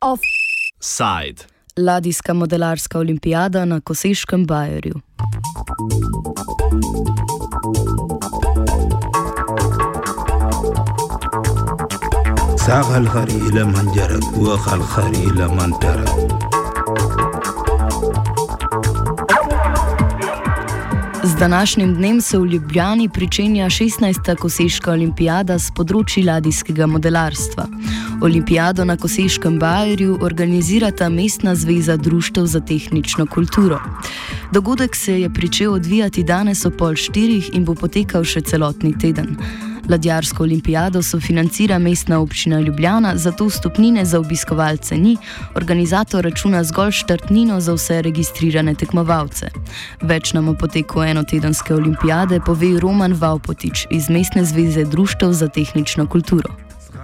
Offside. Ladijska modelarska olimpijada na Koseškem Bajerju. ساق الخري إلى من جرت وخ الخري إلى من ترك Z današnjim dnem se v Ljubljani pričenja 16. Koseška olimpijada z področji ladijskega modelarstva. Olimpijado na Koseškem Bajerju organizirata Mestna zveza Društev za tehnično kulturo. Dogodek se je pričel odvijati danes o pol štirih in bo potekal še celotni teden. Ladjarsko olimpijado sofinancira mestna občina Ljubljana, zato stopnine za obiskovalce ni, organizator računa zgolj štartnino za vse registrirane tekmovalce. Več nam o poteku enotedenske olimpijade pove Roman Vaupotič iz Mestne zveze Društev za tehnično kulturo.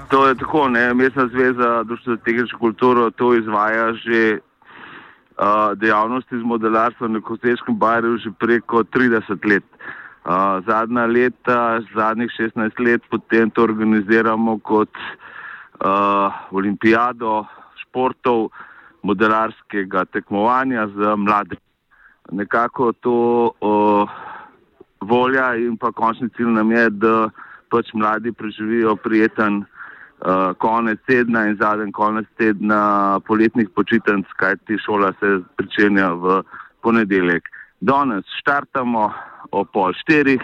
To je tako, ne? Mestna zveza Društva za tehnično kulturo to izvaja že uh, dejavnosti z modelarstvom na Koseškem barju že preko 30 let. Uh, zadnja leta, zadnjih 16 let, potem to organiziramo kot uh, olimpijado športov modelarskega tekmovanja za mlade. Nekako to uh, volja in pa končni cilj nam je, da pač mladi preživijo prijeten uh, konec tedna in zadnji konec tedna poletnih počitnic, kajti šola se pričenja v ponedeljek. Danes štartamo o pol štirih,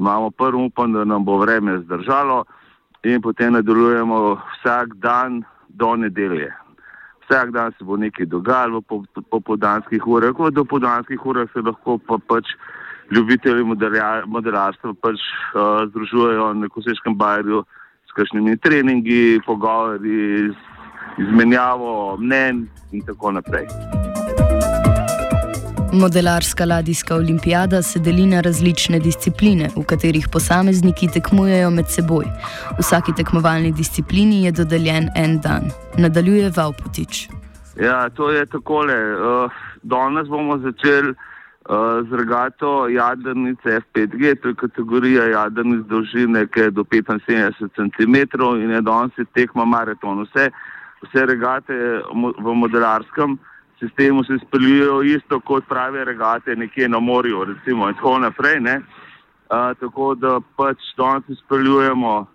imamo prvo upam, da nam bo vreme zdržalo in potem nadaljujemo vsak dan do nedelje. Vsak dan se bo nekaj dogajalo v popoldanskih urah, v dopoldanskih urah se lahko pa pač ljubitelji modelarstva pač uh, združujejo na Koseškem bajerju s kakšnimi treningi, pogovori, izmenjavo mnen in tako naprej. Modelarska ladijska olimpijada se deli na različne discipline, v katerih posamezniki tekmujejo med seboj. Vsaki tekmovalni disciplini je dodeljen en dan. Nadaljuje Vaupotič. Ja, to je takole. Uh, danes bomo začeli uh, z regato jadrnice F5G, to je kategorija jadrnic dolžine, ki je do 75 cm in je danes tekma maraton. Vse, vse regate v modelarskem sistemu se speljujejo isto kot prave regate nekje na morju, recimo in tako naprej. Uh, tako da pač danes speljujemo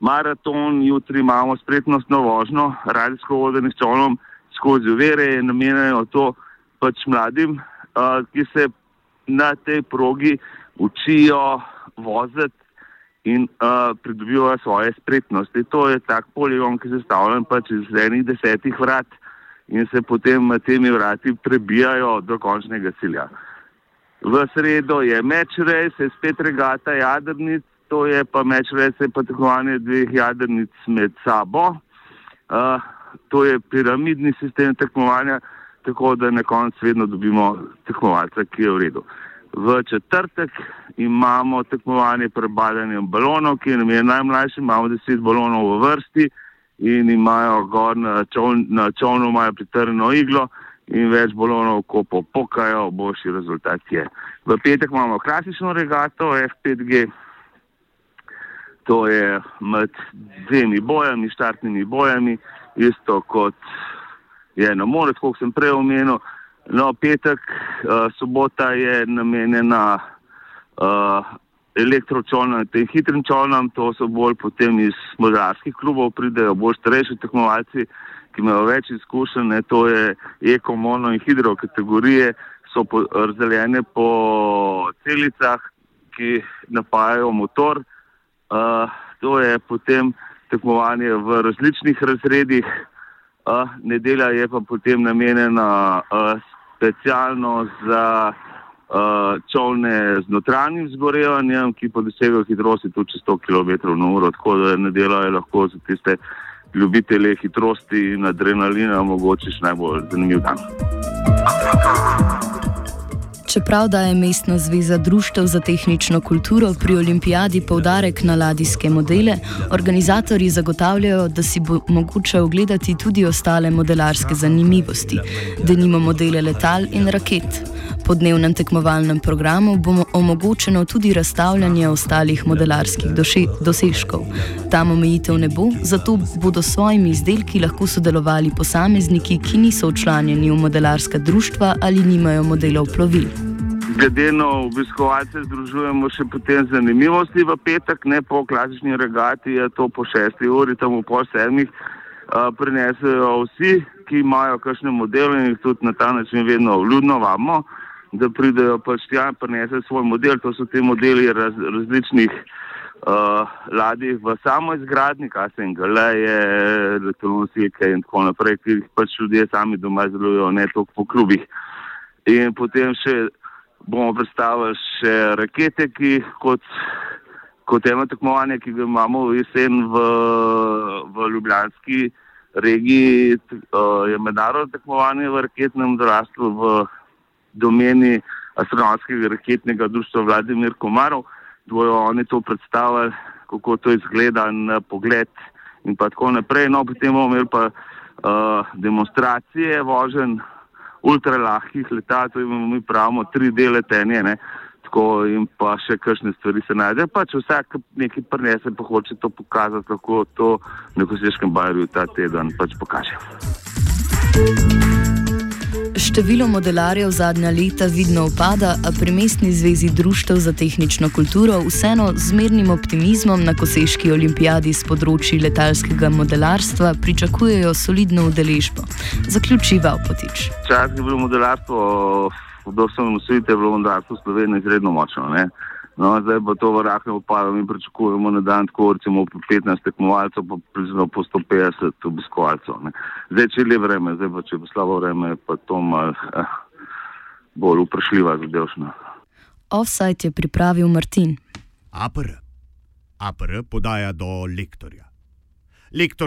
maraton, jutri imamo spretnostno vožnjo, radijsko vodenje s čolnom skozi uvere in namenjajo to pač mladim, uh, ki se na tej progi učijo voziti in uh, pridobivajo svoje spretnosti. To je tak poligon, ki je sestavljen pač iz enih desetih vrat in se potem temi vrati prebijajo do končnega cilja. V sredo je mečrej, se spet regata jadrnic, to je pa mečrej, se pa tekmovanje dveh jadrnic med sabo. Uh, to je piramidni sistem tekmovanja, tako da na koncu vedno dobimo tekmovalca, ki je v redu. V četrtek imamo tekmovanje prebadanjem balonov, ki je namenjen najmlajšim, imamo deset balonov v vrsti in imajo gor na, čol, na čovnu imajo pritrjeno iglo in več balonov, ko popukajo, boljši rezultat je. V petek imamo klasično regato F5G, to je med dvemi bojami, štartnimi bojami, isto kot je na more, kot sem prej omenil. No, petek, uh, sobota je namenjena uh, elektročolnam in tem hitrim čolnam, to so bolj potem iz modarskih klubov, pridejo bolj starejši tekmovalci, ki imajo več izkušenj, to je eko, mono in hidro kategorije, so po, razdeljene po celicah, ki napajajo motor. Uh, to je potem tekmovanje v različnih razredih. Uh, nedelja je pa potem namenjena uh, specialno za uh, čovne z notranjim zgorevanjem, ki pa dosegajo hitrosti tudi čez 100 km/h, tako da ne delajo lahko za tiste ljubitelje hitrosti in adrenalina, mogoče še najbolj zanimiv dan. Čeprav daje Mestna zveza Društev za tehnično kulturo pri olimpijadi poudarek na ladijske modele, organizatorji zagotavljajo, da si bo mogoče ogledati tudi ostale modelarske zanimivosti, da nimo modele letal in raket. Po dnevnem tekmovalnem programu bo omogočeno tudi razstavljanje ostalih modelarskih dosežkov. Tam omejitev ne bo, zato bodo s svojimi izdelki lahko sodelovali posamezniki, ki niso včlanjeni v modelarska društva ali nimajo modelov plovil. Glede na obiskovalce, združujemo še potem zanimivosti v petek, ne po klasični regati, je to po šesti uri, tam po sedmih prinesejo vsi, ki imajo kakšne modele in jih tudi na ta način vedno vljudno vamo, da pridejo pač tja in prinesejo svoj model. To so te modeli raz, različnih uh, ladij v samo izgradni, kaj se jim galeje, elektronosike in tako naprej, ki jih pač ljudje sami doma izdelujejo, ne toliko po klubih. In potem še bomo predstavili še rakete, ki kot kot eno tekmovanje, ki ga imamo v jesen v, v Ljubljanski regiji, je mednarodno tekmovanje v raketnem odrastvu v domeni astronomskega raketnega društva Vladimir Komarov. Dvojo oni to predstavili, kako to izgleda na pogled in pa tako naprej. No, potem bomo imeli pa uh, demonstracije vožen ultralahkih letal, to imamo mi pravimo tri dele tenje, ne. Tako in pa še kakšne stvari se najde. Pač vsak nekaj prinese, pa hoče to pokazati, kako to na Koseškem barju ta teden pač pokaže. Število modelarjev zadnja leta vidno upada, a pri mestni zvezi Društev za tehnično kulturo vseeno z mirnim optimizmom na Koseški olimpijadi z področji letalskega modelarstva pričakujejo solidno udeležbo. Zaključi Valpotič. Čas je bilo modelarstvo do samosvojitve je bilo mandatov Slovenije izredno močno. Ne? No, zdaj pa to v rahnem upadu in pričakujemo na dan tako recimo po 15 tekmovalcev, pa približno po 150 obiskovalcev. Ne? Zdaj, če je vreme, zdaj pa če je slabo vreme, pa to malo eh, bolj uprašljiva zadevšna. Offside je pripravil Martin. APR. APR podaja do lektorja. Lektor